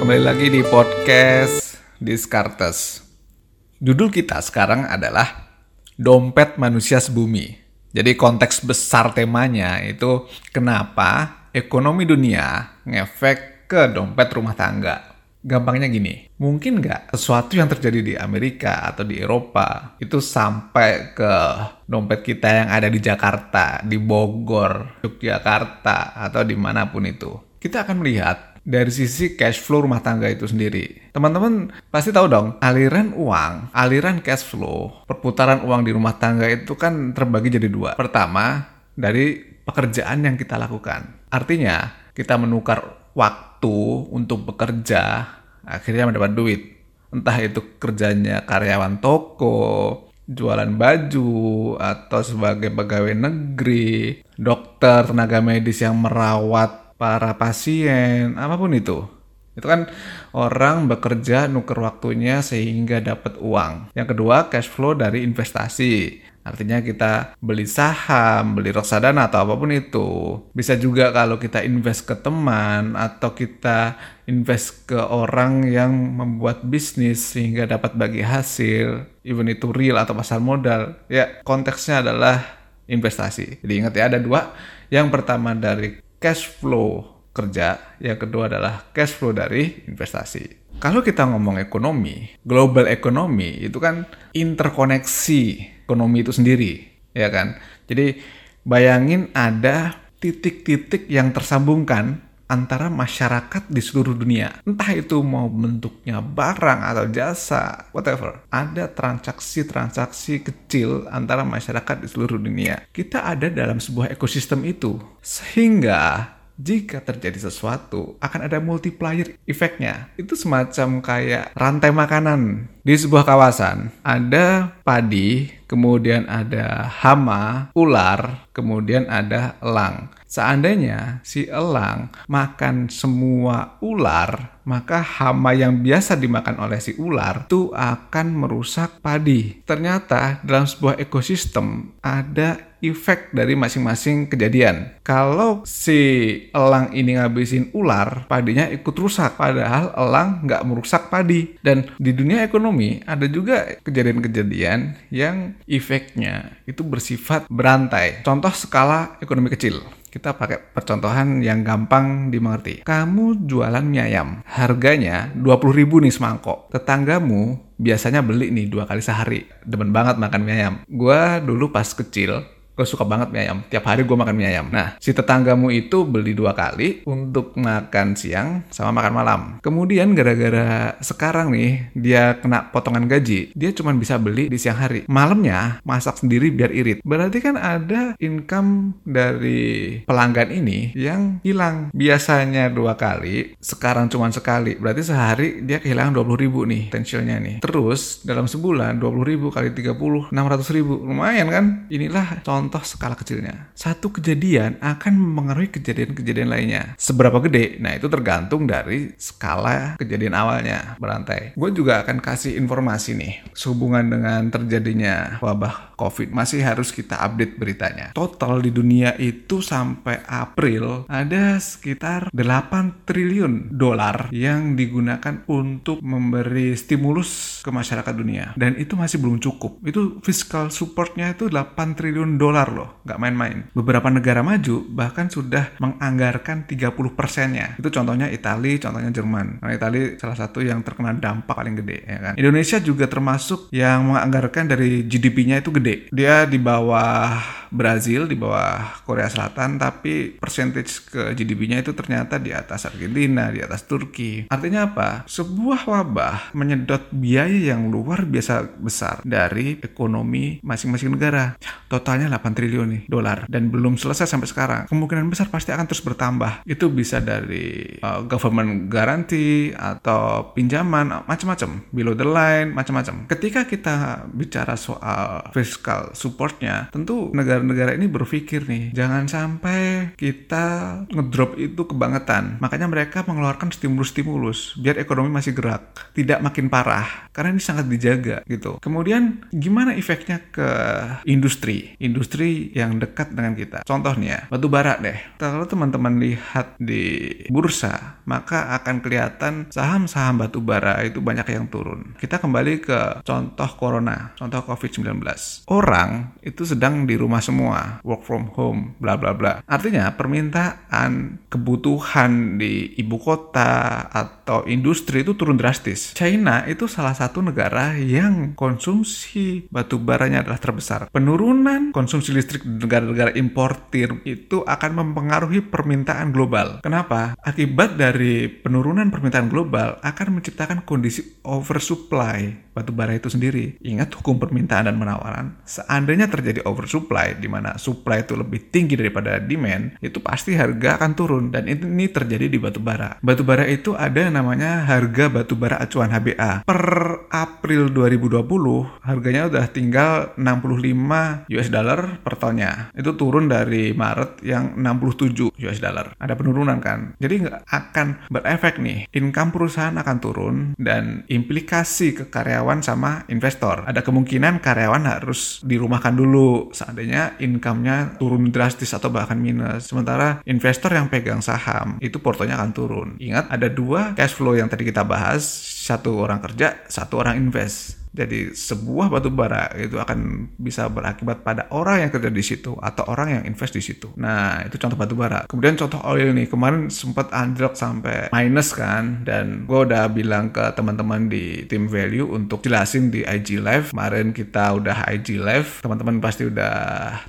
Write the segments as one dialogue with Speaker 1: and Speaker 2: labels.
Speaker 1: kembali lagi di podcast Discartes. Judul kita sekarang adalah Dompet Manusia Sebumi. Jadi konteks besar temanya itu kenapa ekonomi dunia ngefek ke dompet rumah tangga. Gampangnya gini, mungkin nggak sesuatu yang terjadi di Amerika atau di Eropa itu sampai ke dompet kita yang ada di Jakarta, di Bogor, Yogyakarta, atau di mana pun itu. Kita akan melihat dari sisi cash flow rumah tangga itu sendiri. Teman-teman pasti tahu dong, aliran uang, aliran cash flow, perputaran uang di rumah tangga itu kan terbagi jadi dua. Pertama, dari pekerjaan yang kita lakukan. Artinya, kita menukar waktu untuk bekerja, akhirnya mendapat duit. Entah itu kerjanya karyawan toko, jualan baju, atau sebagai pegawai negeri, dokter, tenaga medis yang merawat para pasien, apa pun itu. Itu kan orang bekerja nuker waktunya sehingga dapat uang. Yang kedua, cash flow dari investasi. Artinya kita beli saham, beli reksadana atau apa pun itu. Bisa juga kalau kita invest ke teman atau kita invest ke orang yang membuat bisnis sehingga dapat bagi hasil, even itu real atau pasar modal. Ya, konteksnya adalah investasi. Jadi ingat ya ada dua. Yang pertama dari cash flow kerja, yang kedua adalah cash flow dari investasi. Kalau kita ngomong ekonomi, global ekonomi itu kan interkoneksi ekonomi itu sendiri, ya kan? Jadi bayangin ada titik-titik yang tersambungkan antara masyarakat di seluruh dunia. Entah itu mau bentuknya barang atau jasa, whatever. Ada transaksi-transaksi kecil antara masyarakat di seluruh dunia. Kita ada dalam sebuah ekosistem itu. Sehingga jika terjadi sesuatu akan ada multiplier efeknya. Itu semacam kayak rantai makanan. Di sebuah kawasan ada padi, kemudian ada hama, ular, kemudian ada elang. Seandainya si elang makan semua ular, maka hama yang biasa dimakan oleh si ular itu akan merusak padi. Ternyata dalam sebuah ekosistem ada efek dari masing-masing kejadian. Kalau si elang ini ngabisin ular, padinya ikut rusak. Padahal elang nggak merusak padi. Dan di dunia ekonomi ada juga kejadian-kejadian yang efeknya itu bersifat berantai. Contoh skala ekonomi kecil. Kita pakai percontohan yang gampang dimengerti. Kamu jualan mie ayam, harganya 20 ribu nih semangkok. Tetanggamu biasanya beli nih dua kali sehari. Demen banget makan mie ayam. Gua dulu pas kecil, gue suka banget mie ayam. Tiap hari gue makan mie ayam. Nah, si tetanggamu itu beli dua kali untuk makan siang sama makan malam. Kemudian gara-gara sekarang nih dia kena potongan gaji, dia cuma bisa beli di siang hari. Malamnya masak sendiri biar irit. Berarti kan ada income dari pelanggan ini yang hilang. Biasanya dua kali, sekarang cuma sekali. Berarti sehari dia kehilangan 20 ribu nih tensialnya nih. Terus dalam sebulan 20 ribu kali 30, 600 ribu. Lumayan kan? Inilah contoh contoh skala kecilnya. Satu kejadian akan mempengaruhi kejadian-kejadian lainnya. Seberapa gede? Nah, itu tergantung dari skala kejadian awalnya berantai. Gue juga akan kasih informasi nih sehubungan dengan terjadinya wabah COVID. Masih harus kita update beritanya. Total di dunia itu sampai April ada sekitar 8 triliun dolar yang digunakan untuk memberi stimulus ke masyarakat dunia. Dan itu masih belum cukup. Itu fiscal supportnya itu 8 triliun dolar dolar loh, nggak main-main. Beberapa negara maju bahkan sudah menganggarkan 30 persennya. Itu contohnya Italia, contohnya Jerman. Nah, Italia salah satu yang terkena dampak paling gede, ya kan. Indonesia juga termasuk yang menganggarkan dari GDP-nya itu gede. Dia di bawah Brazil, di bawah Korea Selatan, tapi percentage ke GDP-nya itu ternyata di atas Argentina, di atas Turki. Artinya apa? Sebuah wabah menyedot biaya yang luar biasa besar dari ekonomi masing-masing negara. Totalnya 8 8 triliun nih dolar dan belum selesai sampai sekarang. Kemungkinan besar pasti akan terus bertambah. Itu bisa dari uh, government guarantee atau pinjaman macam-macam, below the line macam-macam. Ketika kita bicara soal fiscal supportnya, tentu negara-negara ini berpikir nih, jangan sampai kita ngedrop itu kebangetan. Makanya mereka mengeluarkan stimulus-stimulus biar ekonomi masih gerak, tidak makin parah karena ini sangat dijaga gitu. Kemudian gimana efeknya ke industri? Industri industri yang dekat dengan kita. Contohnya, batu bara deh. Kalau teman-teman lihat di bursa, maka akan kelihatan saham-saham batu bara itu banyak yang turun. Kita kembali ke contoh corona, contoh COVID-19. Orang itu sedang di rumah semua, work from home, bla bla bla. Artinya permintaan kebutuhan di ibu kota atau industri itu turun drastis. China itu salah satu negara yang konsumsi batu baranya adalah terbesar. Penurunan konsumsi listrik di negara-negara importir itu akan mempengaruhi permintaan global. Kenapa? Akibat dari penurunan permintaan global akan menciptakan kondisi oversupply batu bara itu sendiri. Ingat hukum permintaan dan penawaran. Seandainya terjadi oversupply di mana supply itu lebih tinggi daripada demand, itu pasti harga akan turun dan ini terjadi di batu bara. Batu bara itu ada yang namanya harga batu bara acuan HBA. Per April 2020 harganya udah tinggal 65 US dollar per tonnya. Itu turun dari Maret yang 67 US dollar. Ada penurunan kan. Jadi nggak akan berefek nih. Income perusahaan akan turun dan implikasi ke karyawan sama investor. Ada kemungkinan karyawan harus dirumahkan dulu seandainya income-nya turun drastis atau bahkan minus. Sementara investor yang pegang saham itu portonya akan turun. Ingat ada dua cash flow yang tadi kita bahas, satu orang kerja, satu orang invest. Jadi sebuah batu bara itu akan bisa berakibat pada orang yang kerja di situ atau orang yang invest di situ. Nah itu contoh batu bara. Kemudian contoh oil nih kemarin sempat anjlok sampai minus kan dan gue udah bilang ke teman-teman di tim value untuk jelasin di IG live. Kemarin kita udah IG live, teman-teman pasti udah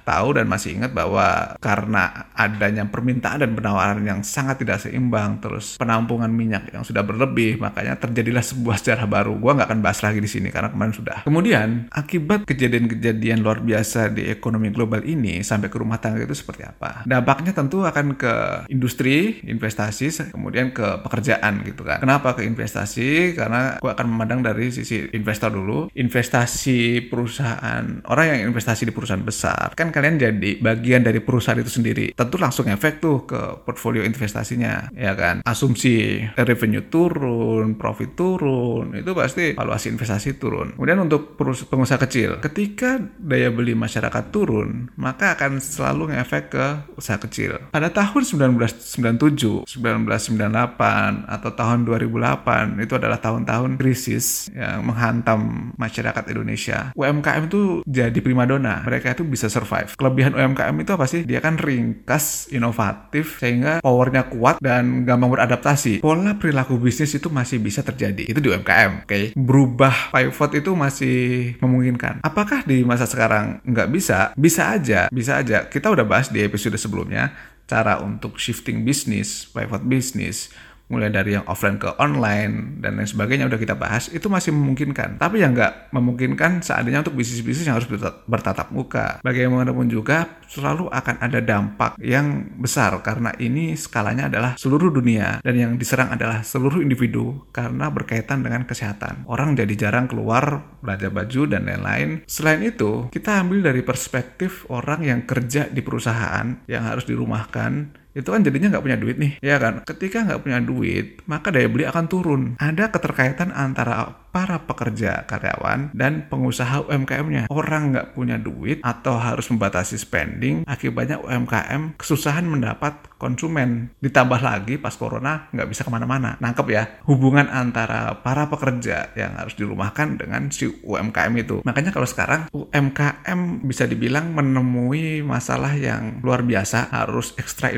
Speaker 1: tahu dan masih ingat bahwa karena adanya permintaan dan penawaran yang sangat tidak seimbang, terus penampungan minyak yang sudah berlebih, makanya terjadilah sebuah sejarah baru. Gue nggak akan bahas lagi di sini karena kemarin sudah. Kemudian, akibat kejadian-kejadian luar biasa di ekonomi global ini sampai ke rumah tangga itu seperti apa? Dampaknya tentu akan ke industri, investasi, kemudian ke pekerjaan gitu kan. Kenapa ke investasi? Karena gue akan memandang dari sisi investor dulu. Investasi perusahaan, orang yang investasi di perusahaan besar, kan kalian jadi bagian dari perusahaan itu sendiri. Tentu langsung efek tuh ke portfolio investasinya, ya kan? Asumsi revenue turun, profit turun, itu pasti valuasi investasi turun turun. Kemudian untuk pengusaha kecil, ketika daya beli masyarakat turun, maka akan selalu ngefek ke usaha kecil. Pada tahun 1997, 1998, atau tahun 2008, itu adalah tahun-tahun krisis yang menghantam masyarakat Indonesia. UMKM itu jadi primadona. Mereka itu bisa survive. Kelebihan UMKM itu apa sih? Dia kan ringkas, inovatif, sehingga powernya kuat dan gampang beradaptasi. Pola perilaku bisnis itu masih bisa terjadi. Itu di UMKM, oke? Okay? Berubah pivot itu masih memungkinkan. Apakah di masa sekarang nggak bisa? Bisa aja, bisa aja. Kita udah bahas di episode sebelumnya cara untuk shifting bisnis, pivot bisnis, mulai dari yang offline ke online dan lain sebagainya udah kita bahas itu masih memungkinkan. Tapi yang nggak memungkinkan seandainya untuk bisnis-bisnis yang harus bertatap muka. Bagaimanapun juga selalu akan ada dampak yang besar karena ini skalanya adalah seluruh dunia dan yang diserang adalah seluruh individu karena berkaitan dengan kesehatan. Orang jadi jarang keluar belanja baju dan lain-lain. Selain itu kita ambil dari perspektif orang yang kerja di perusahaan yang harus dirumahkan itu kan jadinya nggak punya duit nih, ya kan? Ketika nggak punya duit, maka daya beli akan turun. Ada keterkaitan antara para pekerja karyawan dan pengusaha UMKM-nya. Orang nggak punya duit atau harus membatasi spending, akibatnya UMKM kesusahan mendapat konsumen. Ditambah lagi pas corona nggak bisa ke mana-mana. Nangkep ya, hubungan antara para pekerja yang harus dirumahkan dengan si UMKM itu. Makanya kalau sekarang UMKM bisa dibilang menemui masalah yang luar biasa, harus ekstra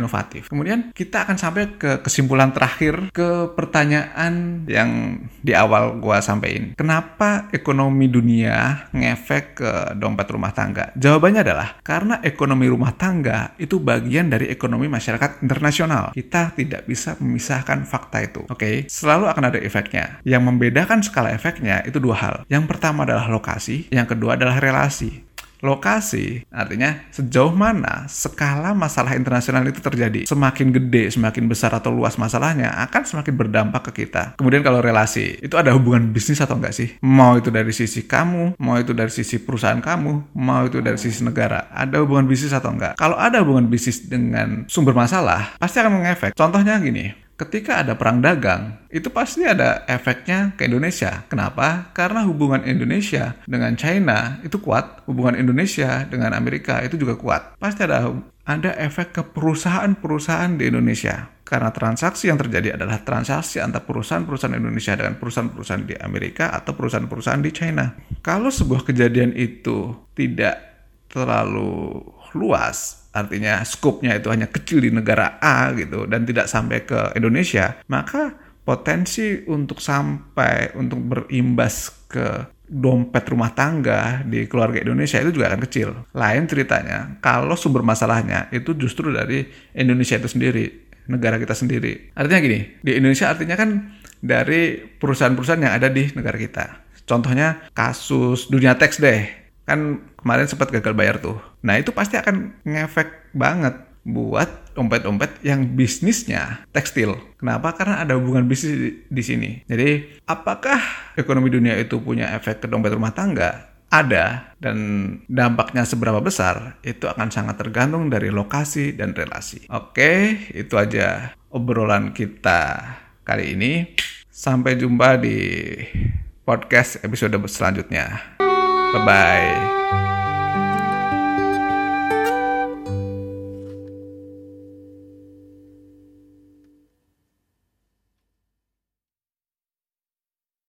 Speaker 1: Kemudian kita akan sampai ke kesimpulan terakhir, ke pertanyaan yang di awal gua sampai sampaikan. Kenapa ekonomi dunia ngefek ke dompet rumah tangga? Jawabannya adalah karena ekonomi rumah tangga itu bagian dari ekonomi masyarakat internasional. Kita tidak bisa memisahkan fakta itu. Oke, okay? selalu akan ada efeknya. Yang membedakan skala efeknya itu dua hal. Yang pertama adalah lokasi, yang kedua adalah relasi lokasi, artinya sejauh mana skala masalah internasional itu terjadi. Semakin gede, semakin besar atau luas masalahnya akan semakin berdampak ke kita. Kemudian kalau relasi, itu ada hubungan bisnis atau enggak sih? Mau itu dari sisi kamu, mau itu dari sisi perusahaan kamu, mau itu dari sisi negara, ada hubungan bisnis atau enggak? Kalau ada hubungan bisnis dengan sumber masalah, pasti akan mengefek. Contohnya gini, ketika ada perang dagang, itu pasti ada efeknya ke Indonesia. Kenapa? Karena hubungan Indonesia dengan China itu kuat, hubungan Indonesia dengan Amerika itu juga kuat. Pasti ada ada efek ke perusahaan-perusahaan di Indonesia. Karena transaksi yang terjadi adalah transaksi antara perusahaan-perusahaan Indonesia dengan perusahaan-perusahaan di Amerika atau perusahaan-perusahaan di China. Kalau sebuah kejadian itu tidak terlalu luas, artinya skopnya itu hanya kecil di negara A gitu dan tidak sampai ke Indonesia, maka potensi untuk sampai untuk berimbas ke dompet rumah tangga di keluarga Indonesia itu juga akan kecil. Lain ceritanya, kalau sumber masalahnya itu justru dari Indonesia itu sendiri, negara kita sendiri. Artinya gini, di Indonesia artinya kan dari perusahaan-perusahaan yang ada di negara kita. Contohnya kasus dunia teks deh kan kemarin sempat gagal bayar tuh. Nah itu pasti akan ngefek banget buat dompet-dompet yang bisnisnya tekstil. Kenapa? Karena ada hubungan bisnis di, di sini. Jadi, apakah ekonomi dunia itu punya efek ke dompet rumah tangga? Ada, dan dampaknya seberapa besar itu akan sangat tergantung dari lokasi dan relasi. Oke, itu aja obrolan kita kali ini. Sampai jumpa di podcast episode selanjutnya. Bye bye.